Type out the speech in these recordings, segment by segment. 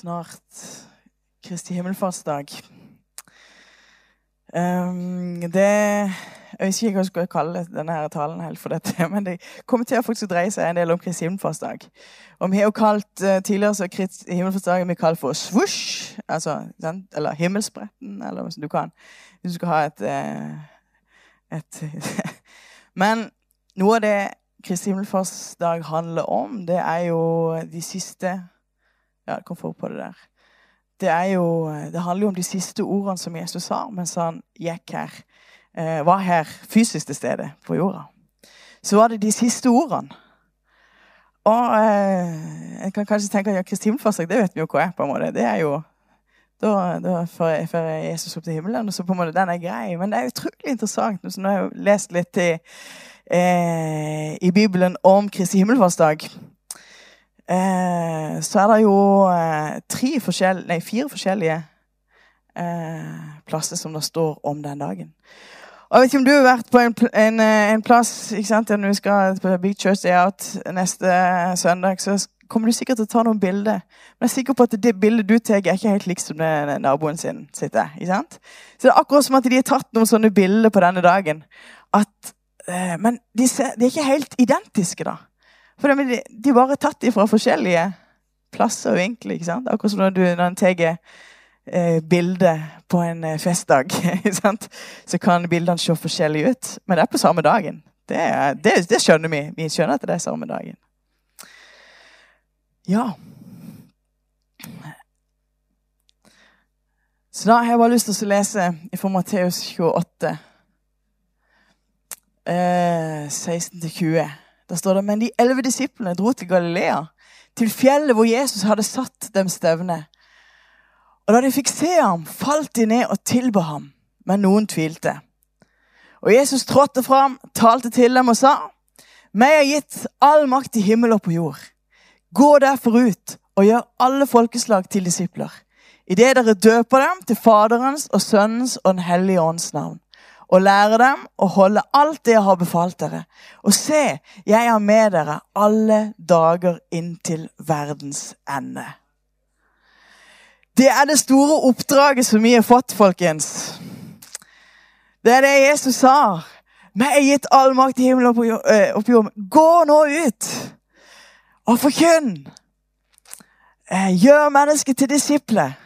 Snart Kristi himmelfartsdag. Um, det Jeg vet ikke hva jeg skal kalle denne her talen, helt for dette, men det kommer til å faktisk dreie seg en del om Kristi himmelfartsdag. Og vi har jo kalt uh, tidligere så Kristi himmelfartsdag vi kalt for svosj, altså, eller himmelspretten, eller hva du kan. Hvis du skal ha et, uh, et Men noe av det Kristi himmelfartsdag handler om, det er jo de siste ja, kom for på det der. Det, jo, det handler jo om de siste ordene som Jesus sa mens han gikk her. Eh, var her fysisk til stede på jorda. Så var det de siste ordene. Og eh, jeg kan kanskje tenke at ja, Kristi himmelfartsdag, det vet vi jo hva er. på en måte. Det er jo da, da fører Jesus opp til himmelen, og så på en måte den er grei. Men det er utrolig interessant. Nå har jeg jo lest litt i, eh, i Bibelen om Kristi himmelfartsdag eh, så er det jo eh, forskjell, nei, fire forskjellige eh, plasser som det står om den dagen. Og Jeg vet ikke om du har vært på en, en, eh, en plass ikke sant, når vi skal på Big Church Day Out neste søndag, så kommer du sikkert til å ta noen bilder. Men jeg er sikker på at det bildet du tar, er ikke helt likt som det naboen sin sitter. ikke sant? Så det er akkurat som at de har tatt noen sånne bilder på denne dagen. At, eh, men de, ser, de er ikke helt identiske, da. For de, de bare tatt fra forskjellige plasser og vinkler. ikke sant? Akkurat som når du når en tar eh, bilde på en eh, festdag. så kan bildene se forskjellige ut. Men det er på samme dagen. Det, er, det, det, skjønner vi. Vi skjønner at det er samme dagen. Ja. Så da har jeg bare lyst til å lese fra Matteus 28, eh, 16-20. Da står det men de elleve disiplene dro til Galilea, til fjellet hvor Jesus hadde satt dem stevne. Og da de fikk se ham, falt de ned og tilba ham, men noen tvilte. Og Jesus trådte fram, talte til dem og sa, meg er gitt all makt i himmel og på jord. Gå derfor ut og gjør alle folkeslag til disipler, idet dere døper dem til Faderens og Sønnens og Den hellige ånds navn og lære dem å holde alt det jeg har befalt dere. Og se, jeg har med dere alle dager inntil verdens ende. Det er det store oppdraget som vi har fått, folkens. Det er det Jesus sa. Meg er gitt all makt i himmelen og på jord. jorden. Gå nå ut og forkynn. Eh, gjør mennesket til disipler.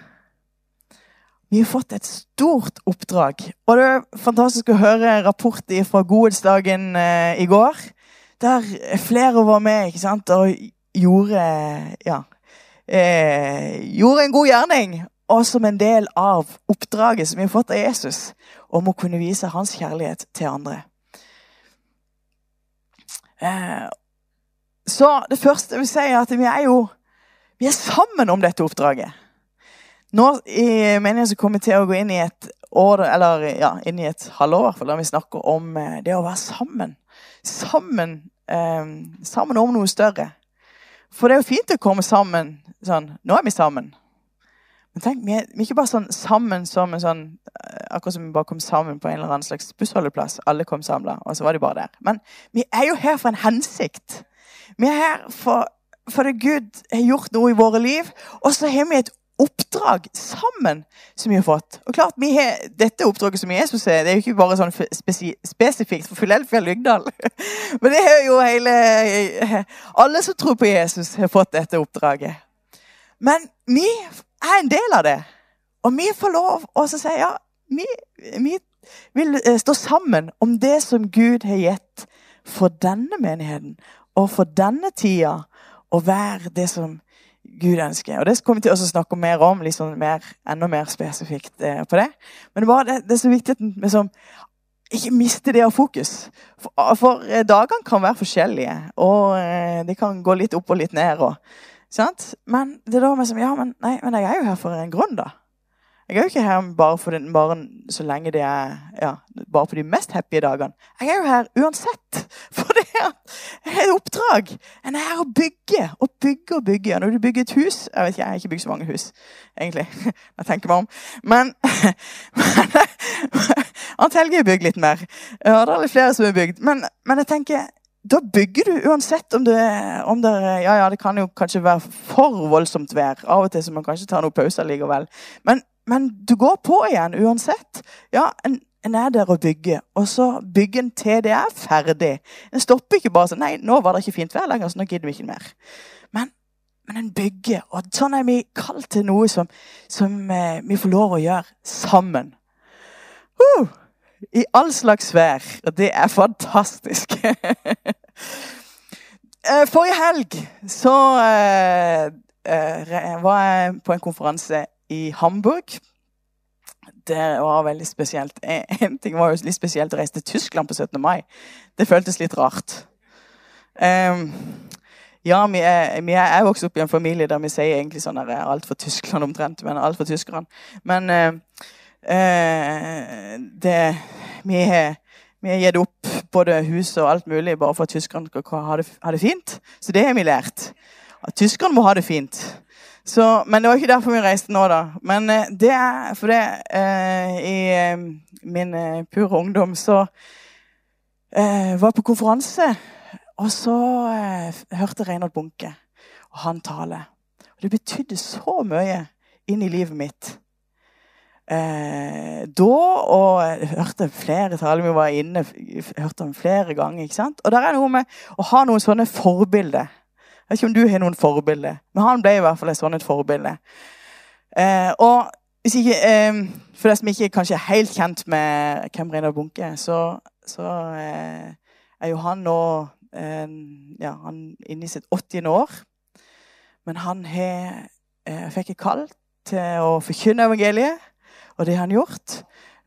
Vi har fått et stort oppdrag. Og det er fantastisk å høre rapporter fra Godhetsdagen eh, i går. Der flere var med ikke sant? og gjorde, ja, eh, gjorde en god gjerning. Og som en del av oppdraget som vi har fått av Jesus om å kunne vise hans kjærlighet til andre. Eh, så det første jeg vil si, er at vi er jo vi er sammen om dette oppdraget. Nå i meningen så kommer vi til å gå inn i et år, eller ja, inn i et halvår, for da vi snakker om eh, det å være sammen. Sammen, eh, sammen om noe større. For det er jo fint å komme sammen sånn Nå er vi sammen. Men tenk, vi er, vi er ikke bare sånn sammen som en sånn eh, Akkurat som vi bare kom sammen på en eller annen slags bussholdeplass. Alle kom samla, og så var de bare der. Men vi er jo her for en hensikt. Vi er her for, fordi Gud har gjort noe i våre liv, og så har vi et oppdrag sammen som vi har fått. Og klart, har, Dette oppdraget som Jesus er, det er jo ikke bare sånn spesifikt for Filadelfia Lyngdal. Men det er jo hele Alle som tror på Jesus, har fått dette oppdraget. Men vi er en del av det. Og vi får lov å si ja, vi, vi vil eh, stå sammen om det som Gud har gitt for denne menigheten og for denne tida, å være det som Gud ønsker. Og Det kommer vi til å snakke mer om, liksom mer, enda mer spesifikt eh, på det. Men det, det, er så viktig at liksom, ikke mister det av fokus. For, for eh, dagene kan være forskjellige, og eh, de kan gå litt opp og litt ned. Og, men det er da vi som Ja, men, nei, men jeg er jo her for en grunn, da. Jeg er jo ikke her bare, for den, bare så lenge det er ja, bare på de mest happy dagene. Jeg er jo her uansett. For det er et oppdrag. En er her å bygge og bygge og bygge. Når du bygger et hus Jeg vet ikke, jeg har ikke bygd så mange hus, egentlig. Jeg tenker meg om. Men, men Ant Helge har bygd litt mer. Ja, det er litt flere som har bygd. Men, men jeg tenker da bygger du uansett om det, om det Ja, ja, det kan jo kanskje være for voldsomt vær. Av og til så man kanskje tar noen pauser likevel. Men, men du går på igjen uansett. Ja, en, en er der og bygger, og så bygger en til det er ferdig. En stopper ikke bare sånn Nei, nå var det ikke fint vær lenger, så nå gidder vi ikke mer. Men, men en bygger. Og sånn er vi kalt til noe som, som eh, vi får lov å gjøre sammen. Uh! I all slags vær. Og det er fantastisk. Eh, forrige helg så eh, uh, var jeg på en konferanse i Hamburg. Det var veldig spesielt. En ting var jo litt spesielt å reise til Tyskland på 17. mai. Det føltes litt rart. Um, ja, vi er, vi er, jeg vokst opp i en familie der vi sier egentlig sånn at alt for Tyskland omtrent. Men alt for tyskerne. Men uh, det, vi har gitt opp både hus og alt mulig bare for at tyskerne skal ha det, ha det fint. Så det har vi lært. At tyskerne må ha det fint. Så, men det var ikke derfor vi reiste nå, da. Men eh, det er for det eh, I eh, min eh, pure ungdom så eh, var jeg på konferanse, og så hørte Reinhold Bunke, og han tale. Og det betydde så mye inn i livet mitt eh, da, og jeg hørte flere taler vi var inne, hørte dem flere ganger. ikke sant? Og der er noe med å ha noen sånne forbilder. Jeg vet ikke om du har noen forbilder, men han ble i hvert fall et sånt forbilde. Eh, og ikke, eh, For deg som ikke kanskje er helt kjent med hvem Reidar Bunke så, så eh, er jo han nå eh, ja, han inne i sitt 80. år. Men han har, eh, fikk et kall til å forkynne evangeliet og det har han gjort.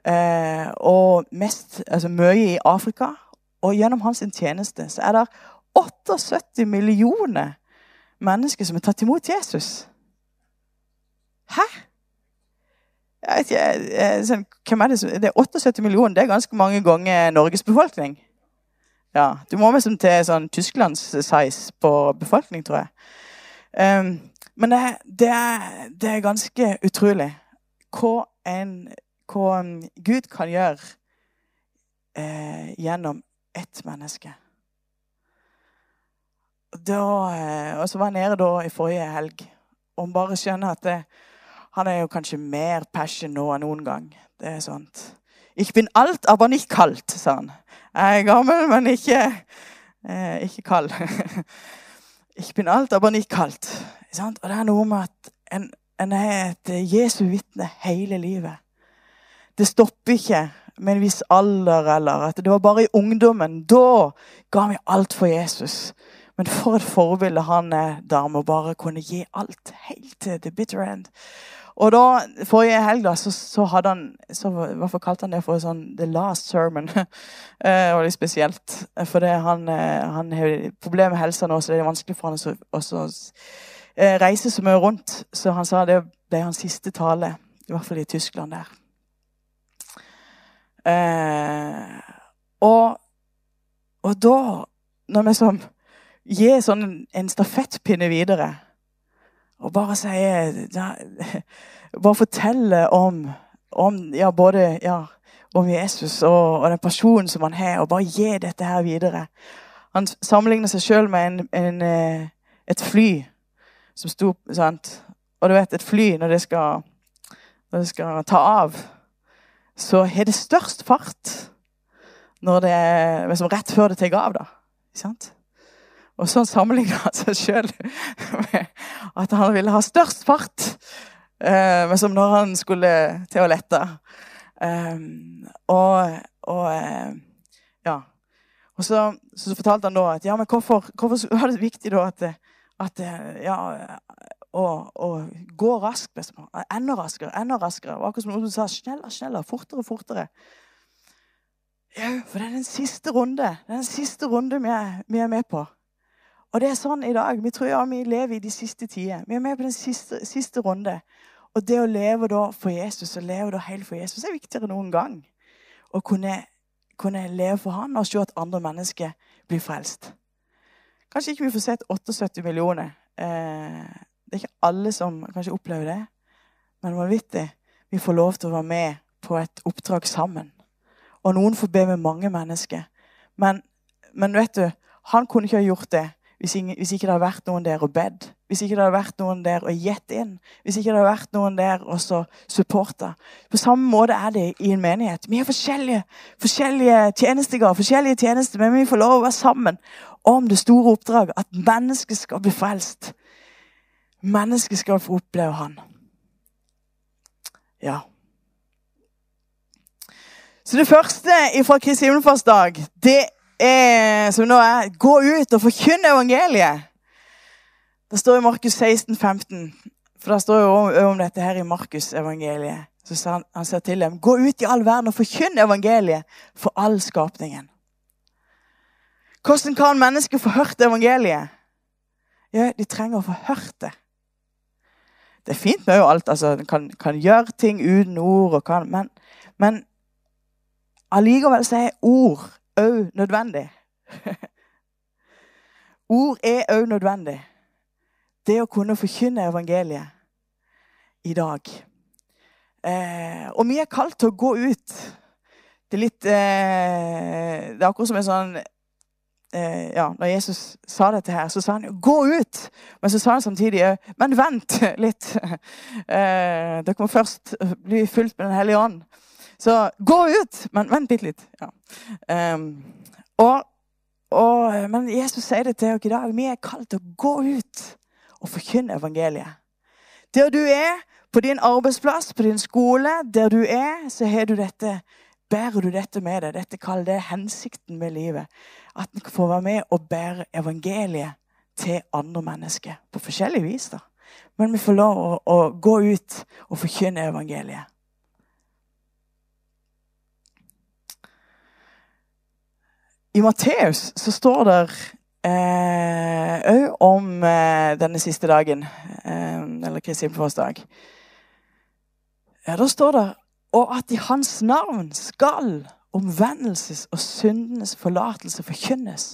Eh, og mest, altså mye i Afrika. Og gjennom hans tjeneste så er det 78 millioner mennesker som har tatt imot Jesus. Hæ? Jeg vet ikke, sånn, hvem er det, som, det er 78 millioner. Det er ganske mange ganger Norges befolkning. Ja, Du må liksom til sånn Tysklands size på befolkning, tror jeg. Um, men det, det, er, det, er, ganske utrolig hva en, hva Gud kan gjøre eh, gjennom ett menneske. Da, eh, og så var jeg nede da i forrige helg og bare skjønner at det, han er jo kanskje mer passion nå enn noen gang. Det er sånt. Ich bin alt, aber nicht kalt, sa han. Jeg er gammel, men ikke, eh, ikke kald. ich bin alt, aber nicht kalt. Og det er noe med at en, en er et Jesu vitne hele livet. Det stopper ikke med en viss alder eller at det var bare i ungdommen. Da ga vi alt for Jesus. Men for et forbilde han er der med å bare kunne gi alt helt til the bitter end. Og da, Forrige helg da, så, så hadde han så, Hvorfor kalte han det for sånn The Last Sermon? det var litt spesielt. For det, han, eh, han har problemer med helsa nå, så det er vanskelig for han å eh, reise så mye rundt. Så han sa det ble hans siste tale, i hvert fall i Tyskland der. Eh, og, og da, når vi som gir sånn en stafettpinne videre og bare si Bare fortelle om, om ja, både ja, om Jesus og, og, den personen som han har, og bare gi dette her videre. Han sammenligner seg sjøl med en, en, eh, et fly som sto sant? Og du vet, et fly, når det skal, når det skal ta av, så har det størst fart når det liksom rett før det tar av. da. Sant? Og så sammenligna han seg sjøl med at han ville ha størst fart. Eh, men som når han skulle til å lette. Um, og, og eh, ja. Og så, så, fortalte han da at ja, men hvorfor, hvorfor var det viktig da at at eh, ja, å, å gå raskt. Liksom. Enda raskere, enda raskere. Var akkurat som noen sa sneller, sneller, fortere, fortere. Ja, for det er den siste runde. Det er den siste runde vi er, vi er, med på. Og det er sånn i dag. Vi tror ja, vi lever i de siste tider. Vi er med på den siste, siste runde. Og det å leve da for Jesus, og leve da helt for Jesus, er viktigere enn noen gang. Å kunne, kunne leve for han og se at andre mennesker blir frelst. Kanskje ikke vi får sett 78 millioner. Eh, det er ikke alle som kanskje opplever det. Men vanvittig. Vi får lov til å være med på et oppdrag sammen. Og noen får be med mange mennesker. Men, men vet du, Han kunne ikke ha gjort det hvis, ikke det hadde vært noen der og bedt. Hvis ikke det hadde vært noen der og gitt inn. Hvis ikke det hadde vært noen der og så supporta. På samme måte er det i en menighet. Vi har forskjellige, forskjellige tjenestegaver, forskjellige tjenester, men vi får lov å være sammen om det store oppdraget. At mennesket skal bli frelst. Mennesket skal få oppleve Han. Ja. Så det første fra Kristi himmelfartsdag, det er, som nå er gå ut og forkynne evangeliet. Det står i Markus 16, 15. For det står jo om dette her i Markus-evangeliet. Så sa han, han sa til dem, gå ut i all verden og forkynne evangeliet for all skapningen. Hvordan kan mennesker få hørt evangeliet? Ja, De trenger å få hørt det. Det er fint med jo alt. altså, En kan, kan, gjøre ting uten ord, kan, men, men allikevel så er ord òg nødvendig. ord er òg nødvendig. Det å kunne forkynne evangeliet i dag. Eh, og vi er kalt til å gå ut. Det er litt eh, Det er akkurat som en sånn eh, ja, Når Jesus sa dette her, så sa han jo 'gå ut'. Men så sa han samtidig 'men vent litt'. Eh, dere må først bli fulgt med Den hellige ånd. Så gå ut, men vent bitte litt. Ja. Um, og, og, men Jesus sier det til oss i dag. Vi er kalt til å gå ut og forkynne evangeliet. Der du er, på din arbeidsplass, på din skole, der du er, så har du dette bærer du dette med deg. Dette kaller det hensikten med livet. At en får være med og bære evangeliet til andre mennesker. På forskjellig vis, da. Men vi får lov å, å gå ut og forkynne evangeliet. I Matteus så står det òg eh, om eh, denne siste dagen, eh, eller Kristi himmelfartsdag. Ja, da står det og at i hans navn skal omvendelses og syndenes forlatelse forkynnes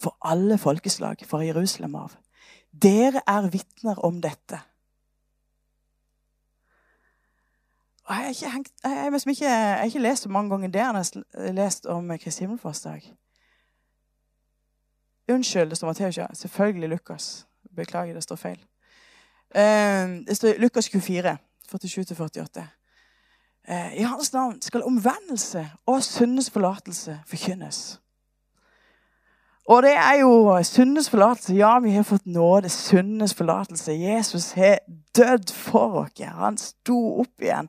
for alle folkeslag fra Jerusalem av. Dere er vitner om dette. Og jeg har ikke, jeg, har ikke lest så mange ganger det jeg har lest om Kristi himmelfartsdag. Unnskyld, det står Matteus. Ja. Selvfølgelig Lukas. Beklager, det står feil. Uh, det står Lukas 24, 47-48. Uh, I hans navn skal omvendelse og syndens forlatelse forkynnes. Og det er jo syndens forlatelse. Ja, vi har fått nåde. Syndens forlatelse. Jesus har dødd for oss. Han sto opp igjen.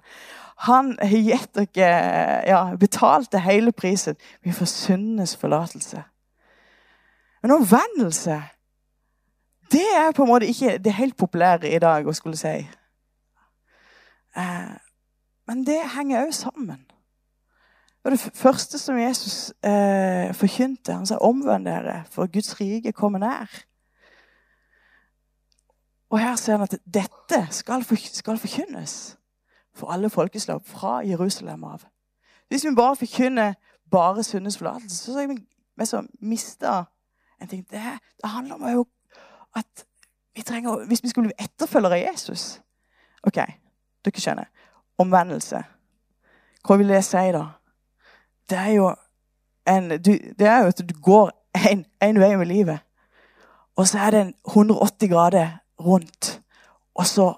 Han har gitt dere ja, betalte hele prisen. Vi får syndenes forlatelse. Men omvendelse, det er på en måte ikke det helt populære i dag å skulle si. Eh, men det henger òg sammen. Det var det første som Jesus eh, forkynte. Han sa 'omvend dere, for Guds rike kommer nær'. Og her ser han at dette skal, for, skal forkynnes for alle folkeslag fra Jerusalem av. Hvis vi bare forkynner bare syndens forlatelse, så er vi mista en ting. Det, det handler om jo at vi trenger, Hvis vi skulle bli etterfølgere av Jesus OK, dere skjønner. Omvendelse. Hva vil det si, da? Det er jo, en, du, det er jo at du går én vei med livet. Og så er det en 180 grader rundt. Og så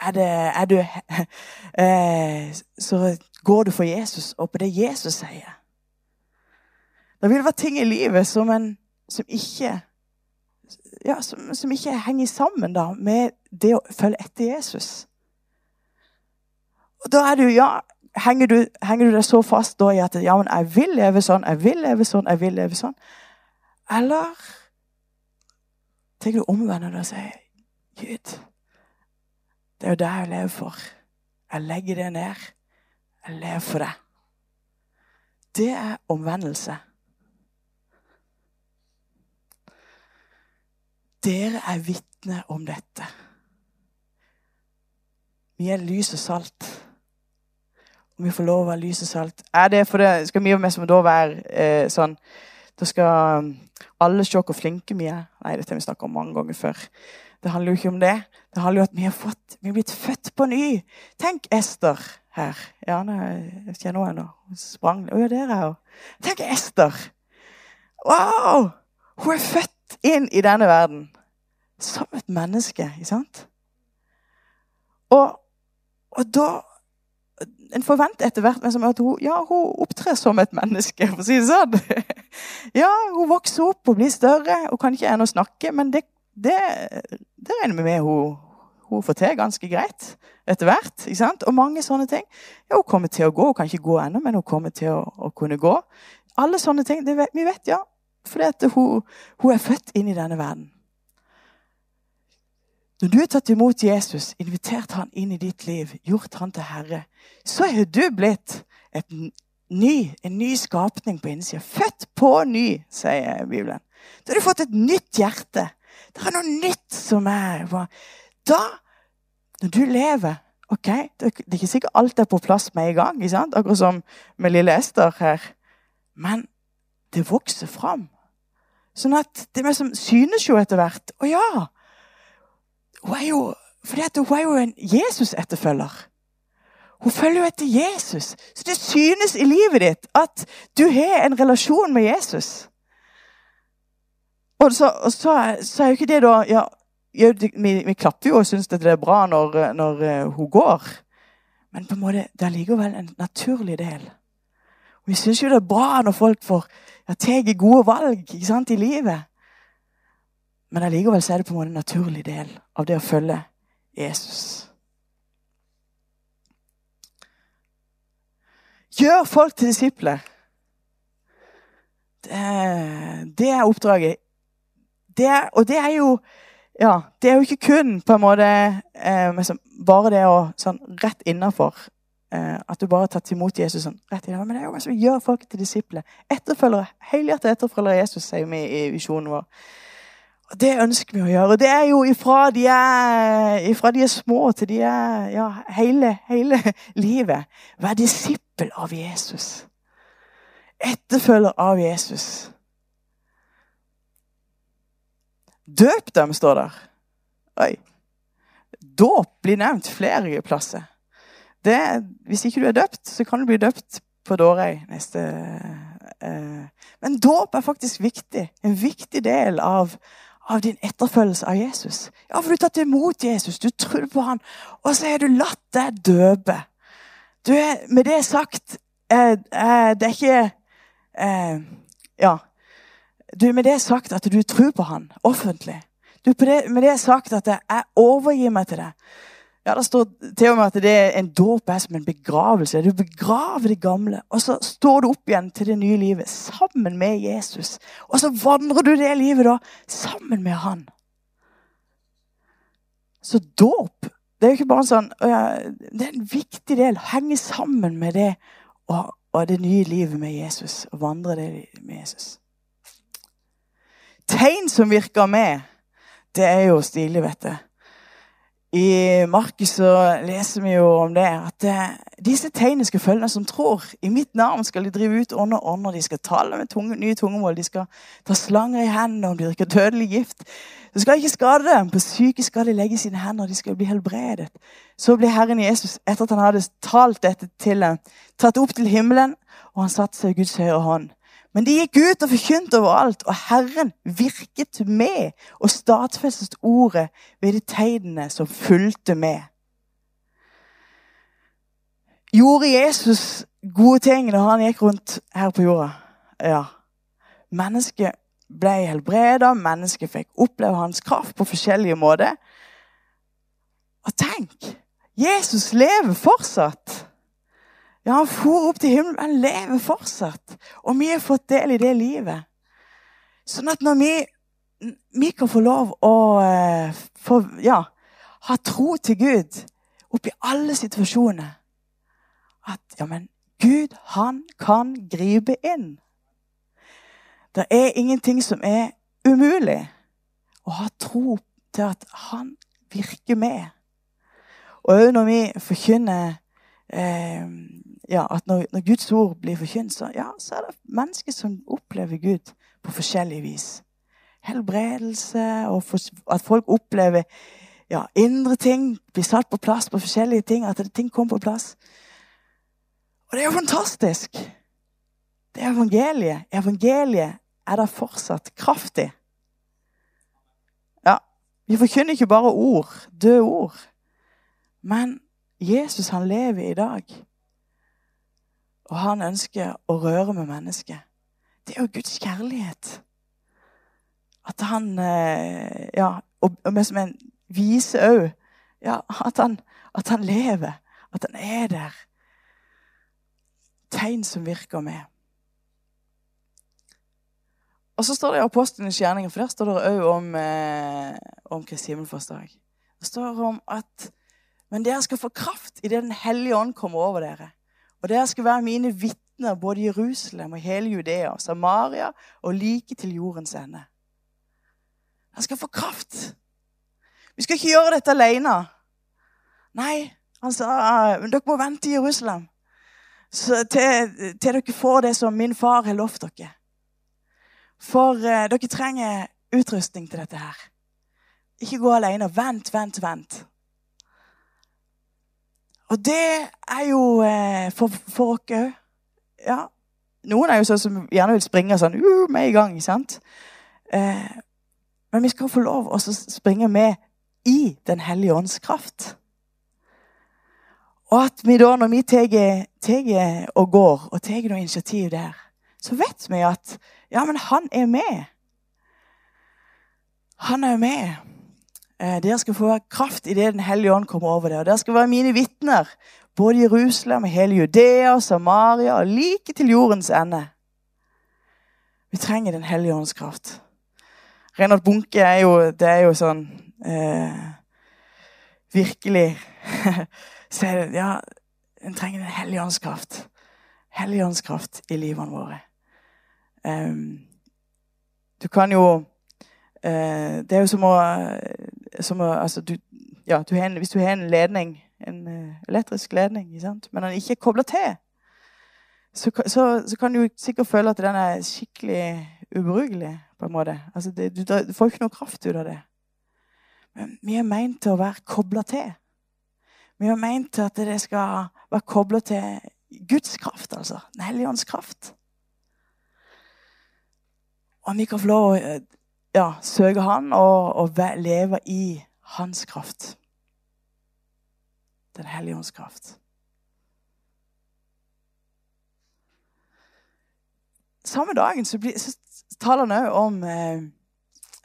er, det, er du eh, Så går du for Jesus og på det Jesus sier. Det vil være ting i livet som en som ikke ja, som, som, ikke henger sammen da, med det å følge etter Jesus. Og da er det jo, ja, Henger du, henger du deg så fast da i at ja, men jeg vil leve sånn, jeg vil leve sånn, jeg vil leve sånn? Eller tenker du omvendt og sier Gud, det er jo det jeg lever for. Jeg legger det ned. Jeg lever for det. Det er omvendelse. Dere er vitne om dette. Vi er lys og salt. Om vi får lov å være lys og salt. Er det for det skal mye meg som da være eh, sånn Da skal um, alle se hvor flinke vi er. Nei, dette har vi snakka om mange ganger før. Det handler jo ikke om det. Det handler jo om at vi har fått, vi er blitt født på ny. Tenk Ester her. Ja, jeg kjenner henne nå. Hun sprang. Å ja, der er hun. Tenk Ester. Wow! Hun er født inn i denne verden som et menneske, ikke sant? Og, og da En forventer etter hvert at hun, ja, hun opptrer som et menneske, for å si det sånn. Ja, hun vokser opp og blir større Hun kan ikke ennå snakke, men det, det, det regner vi med hun, hun får til ganske greit etter hvert. ikke sant? Og mange sånne ting. Ja, Hun kommer til å gå. Hun kan ikke gå ennå, men hun kommer til å, å kunne gå. Alle sånne ting. Vet, vi vet, ja. Fordi hun, hun er født inn i denne verden. Når du har tatt imot Jesus, invitert han inn i ditt liv, gjort han til Herre, så er du blitt ny, en ny skapning på innsida. Født på ny, sier Bibelen. Da har du fått et nytt hjerte. Det er noe nytt som er Da, når du lever ok, Det er ikke sikkert alt er på plass med en gang, akkurat som med lille Ester her. Men det vokser fram. Sånn at det som synes jo etter hvert Å ja! Hun er jo, hun er jo en Jesus-etterfølger. Hun følger jo etter Jesus. Så det synes i livet ditt at du har en relasjon med Jesus. Og så, og så, så er jo ikke det da ja, vi, vi, klapper jo og syns det er bra når, når uh, hun går. Men på en måte, det er likevel en naturlig del. Vi syns jo det er bra når folk får ja, tar gode valg sant, i livet. Men allikevel er det på en måte en naturlig del av det å følge Jesus. Gjør folk til disipler. Det, det er oppdraget. Det og det er jo ja, det er jo ikke kun på en måte eh, bare det å sånn rett innafor eh, At du bare har tatt imot Jesus sånn rett innafor. Men det er jo hva som gjør folk til disipler. Etterfølgere, Helhjertet etterfølgere Jesus, sier vi i visjonen vår. Det ønsker vi å gjøre. Det er jo ifra de er, ifra de er små til de er ja, hele, hele livet. Vær disippel av Jesus. Etterfølger av Jesus. Døp dem, står der. Oi. Dåp blir nevnt flere plasser. Det, hvis ikke du er døpt, så kan du bli døpt på Dårøy neste eh. Men dåp er faktisk viktig. En viktig del av, av din etterfølgelse av Jesus. Ja, for du har tatt imot Jesus, du tror på han, og så har du latt deg døpe. Du er, med det sagt eh, eh, Det er ikke eh, Ja. Du, med det sagt at du tror på han offentlig. Du, med det sagt at jeg overgir meg til det. Ja, Det står til og med at det er en dåp er som en begravelse. Du begraver det gamle, og så står du opp igjen til det nye livet sammen med Jesus. Og så vandrer du det livet da sammen med han. Så dåp det er jo ikke bare en sånn Det er en viktig del. Henge sammen med det og, og det nye livet med Jesus. Og vandre det med Jesus tegn som virker med, det er jo stilig, vet du. I Markus så leser vi jo om det at eh, disse tegnene skal følge som tror. I mitt navn skal de drive ut ånder og ånder. De skal tale med tunge, nye tungemål. De skal ta slanger i hendene om de drikker dødelig gift. Det skal ikke skade dem. På syke skal de legge sine hender. De skal bli helbredet. Så ble Herren Jesus, etter at han hadde talt dette til dem, tatt opp til himmelen, og han satte seg i Guds høyre hånd. Men de gikk ut og forkynte overalt, og Herren virket med og stadfestet ordet ved de tegnene som fulgte med. Gjorde Jesus gode ting da han gikk rundt her på jorda? Ja. Mennesket ble helbreda, mennesket fikk oppleve hans kraft på forskjellige måter. Og tenk! Jesus lever fortsatt. Ja, han for opp til himmelen. Han lever fortsatt. Og vi har fått del i det livet. Sånn at når vi, vi kan få lov å uh, få, ja, ha tro til Gud oppi alle situasjoner At ja, men Gud, han kan gripe inn. Det er ingenting som er umulig. Å ha tro til at han virker med. Og òg når vi forkynner eh, ja, at når, når, Guds ord blir forkynt, så, ja, så er det mennesker som opplever Gud på forskjellig vis. Helbredelse, og for, at folk opplever ja, indre ting blir satt på plass på forskjellige ting. At ting kommer på plass. Og det er jo fantastisk! Det er evangeliet. Evangeliet er det fortsatt kraftig. Ja, vi forkynner ikke bare ord, døde ord. Men Jesus, han lever i dag. Og han ønsker å røre med mennesket. Det er jo Guds kjærlighet. At han eh, Ja, og, og som en viser òg ja, at, han, at han lever. At han er der. Tegn som virker med. Og så står det i Apostlenes gjerninger, for der står det òg om, eh, om Kristi himmelfartsdag. Det står om at Men dere skal få kraft idet Den hellige ånd kommer over dere. Og dere skal være mine vitner både i Jerusalem og hele Judea, og Samaria og like til jordens ende. Han skal få kraft. Vi skal ikke gjøre dette alene. Nei, han sa men dere må vente i Jerusalem til, til dere får det som min far har lovt dere. For uh, dere trenger utrustning til dette her. Ikke gå alene. Vent, vent, vent. Og det er jo eh, for, for oss òg. Ja. Noen er jo sånn som gjerne vil springe sånn uh, med i gang. sant? Eh, men vi skal få lov å springe med i Den hellige ånds kraft. Og at vi da, når vi tar og går og tar noe initiativ der, så vet vi at ja, men han er med. Han er med. Eh, dere skal få kraft idet Den hellige ånd kommer over dere. Dere skal være mine vitner, både Jerusalem, hele Judea og Samaria og like til jordens ende. Vi trenger Den hellige ånds kraft. Reinhard Bunke er jo, det er jo sånn eh, Virkelig så er det Ja, en trenger Den hellige ånds kraft. Hellige ånds kraft i livene våre. Um, du kan jo uh, Det er jo som å, som altså, du, ja, du en, Hvis du har en ledning, en uh, elektrisk ledning, men den ikke er kobla til, så, så, så, kan du sikkert føle at den er skikkelig ubrukelig. på en måte. Altså, det, du, du, får ikke noe kraft ut av det. Men vi er meint til å være kobla til. Vi har til at det skal være kobla til Guds kraft, altså. Den hellige ånds kraft. Og vi kan få lov å ja, søke Han og, og, leve i Hans kraft. Den hellige ånds kraft. Samme dagen så, blir, så taler han òg om eh,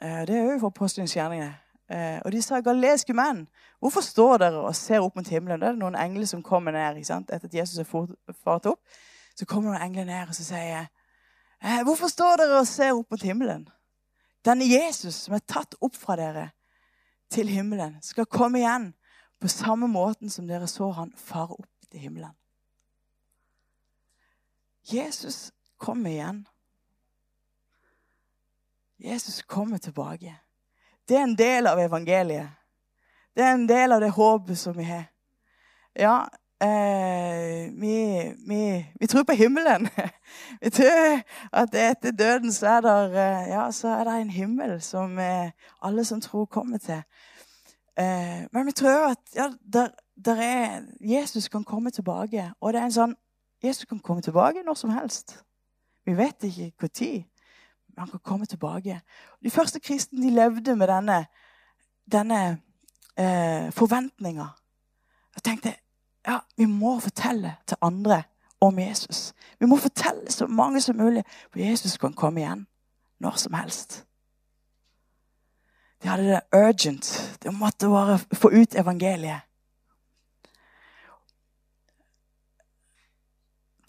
eh Det er òg for apostelens. Eh, og de sa 'Galeske menn, hvorfor står dere og ser opp mot himmelen? Da er det noen engler som kommer ned ikke sant? etter at Jesus er fart opp. Så kommer noen engler ned og så sier eh, hvorfor står dere og ser opp mot himmelen? Denne Jesus som er tatt opp fra dere til himmelen, skal komme igjen på samme måten som dere så han fare opp til himmelen. Jesus kommer igjen. Jesus kommer tilbake. Det er en del av evangeliet. Det er en del av det håpet som vi har. Ja, eh, vi, vi, vi, tror på himmelen. Vi tror at etter døden så er det, eh, ja, så er det en himmel som eh, alle som tror, kommer til. Eh, men vi tror at ja, der, der er, Jesus kan komme tilbake. Og det er en sånn Jesus kan komme tilbake når som helst. Vi vet ikke når han kan komme tilbake. De første kristne de levde med denne, denne eh, forventninga. Jeg tenkte ja, vi må fortelle til andre om Jesus. Vi må fortelle så mange som mulig, for Jesus kan komme igjen når som helst. De hadde det urgent. De måtte bare få ut evangeliet.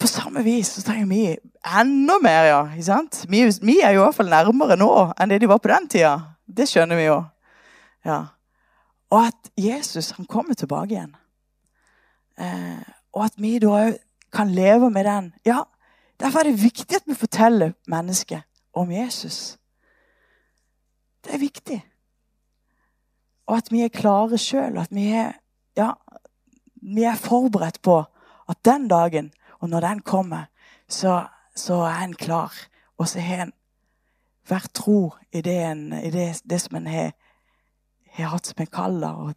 På samme vis så trenger vi enda mer, ja. ikke sant? Vi, vi er jo i hvert fall nærmere nå enn det de var på den tida. Det skjønner vi jo. Ja. Og at Jesus han kommer tilbake igjen. Eh, og at vi da òg kan leve med den. Ja, Derfor er det viktig at vi forteller mennesket om Jesus. Det er viktig. Og at vi er klare sjøl. At vi er, ja, vi er forberedt på at den dagen og når den kommer, så, så er en klar. Og så har en vært tro i det, en, i det, det som en har, har hatt som en kall, og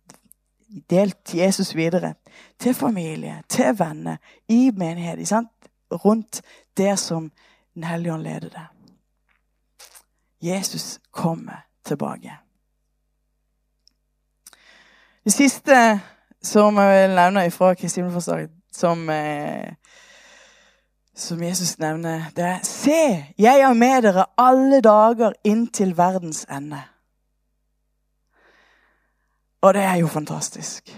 delt Jesus videre. Til familie, til venner, i menighet. Sant? Rundt det som Den hellige ånd leder deg. Jesus kommer tilbake. Det siste som jeg vil nevne fra Kristi himmelforslaget, som, eh, som Jesus nevner, det er Se, jeg er med dere alle dager inntil verdens ende. Og det er jo fantastisk.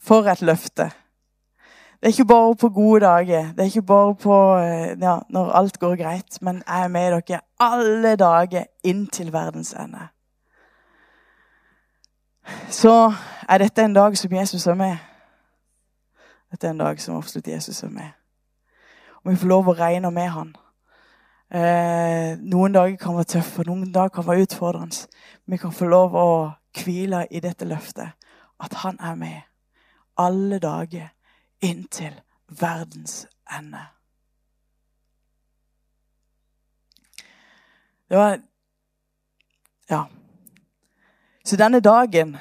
For et løfte. Det er ikke bare på gode dager, det er ikke bare på eh, ja, når alt går greit, men jeg er med dere alle dager inntil verdens ende. Så er dette en dag som Jesus er med. Dette er en dag som absolutt Jesus er med. Og vi får lov å regne med han. Eh, noen dager kan være tøffe, noen dager kan være utfordrende. Vi kan få lov å hvile i dette løftet. At han er med alle dager inntil verdens ende. Det var Ja. Så denne dagen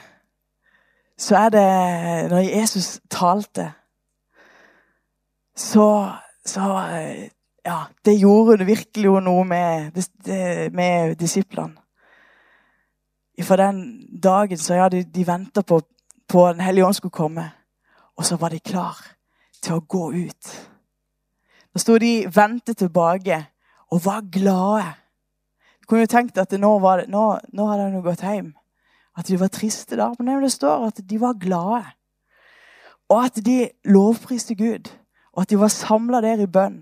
så er det Når Jesus talte, så, så Ja, det gjorde det virkelig noe med, med disiplene. For den dagen så ja, de, de venta på, på Den hellige ånd skulle komme. Og så var de klar til å gå ut. Da sto de ventet tilbake og var glade. Du kunne jo tenkt at nå, var det, nå, nå hadde de gått hjem. At de var triste da. Men det står at de var glade. Og at de lovpriste Gud. Og at de var samla der i bønn.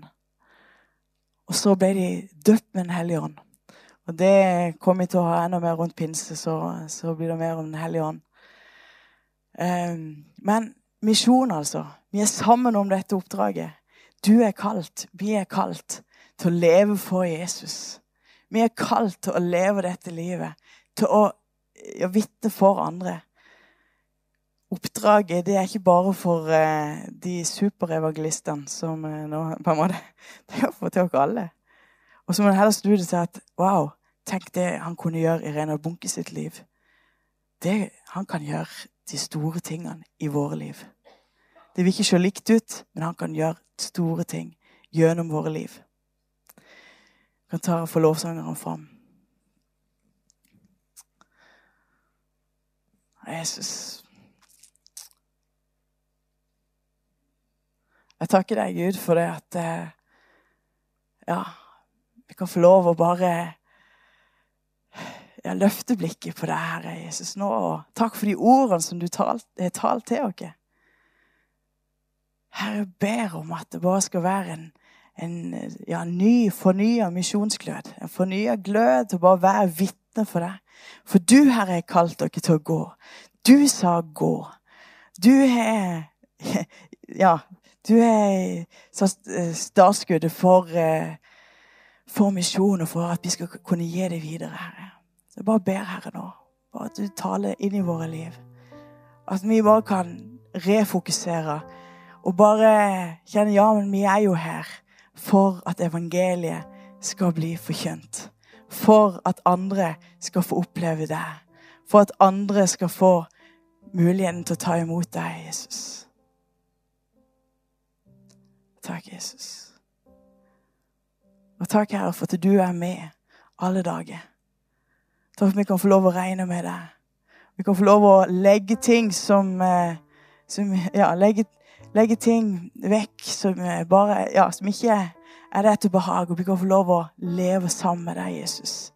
Og så ble de døpt med Den hellige ånd. Og det kommer vi til å ha enda mer rundt pinse, så, så blir det mer om Den hellige ånd. Um, men misjon, altså. Vi er sammen om dette oppdraget. Du er kalt, vi er kalt til å leve for Jesus. Vi er kalt til å leve dette livet, til å å vitne for andre. Oppdraget det er ikke bare for uh, de superevangelistene som uh, nå på en måte, Det er for til oss alle. Og så må en heller snu det til at wow, tenk det han kunne gjøre i Renar Bunke sitt liv. Det han kan gjøre de store tingene i våre liv. Det vil ikke se likt ut, men han kan gjøre store ting gjennom våre liv. Jeg kan ta og få lovsangeren fram. Jesus. Jeg takker deg, Gud, for det at eh, ja, vi kan få lov å bare ja, løfte blikket på deg, Herre Jesus, nå. takk for de ordene som du har talt til oss. Herre, ber om at det bare skal være en, en ja, ny, fornya misjonsglød. En fornya glød til å bare være vitne for deg. For du, Herre, har kalt dere til å gå. Du sa gå. Du er Ja, du er startskuddet for, eh, for misjon og for at vi skal kunne gi det videre, Herre. Så jeg bare ber, Herre, nå. Bare at du taler inn i våre liv. At vi bare kan refokusere og bare kjenne ja, men vi er jo her for at evangeliet skal bli forkjønt. For at andre skal få oppleve det. For at andre skal få muligheten til å ta imot deg, Jesus. Takk, Jesus. Og takk, Herre, for at du er med alle dager. Takk for at vi kan få lov å regne med deg. Vi kan få lov å legge ting som, eh, som Ja, legge legge ting vekk som, bare, ja, som ikke er deg til behag. Og vi kan få lov å leve sammen med deg, Jesus.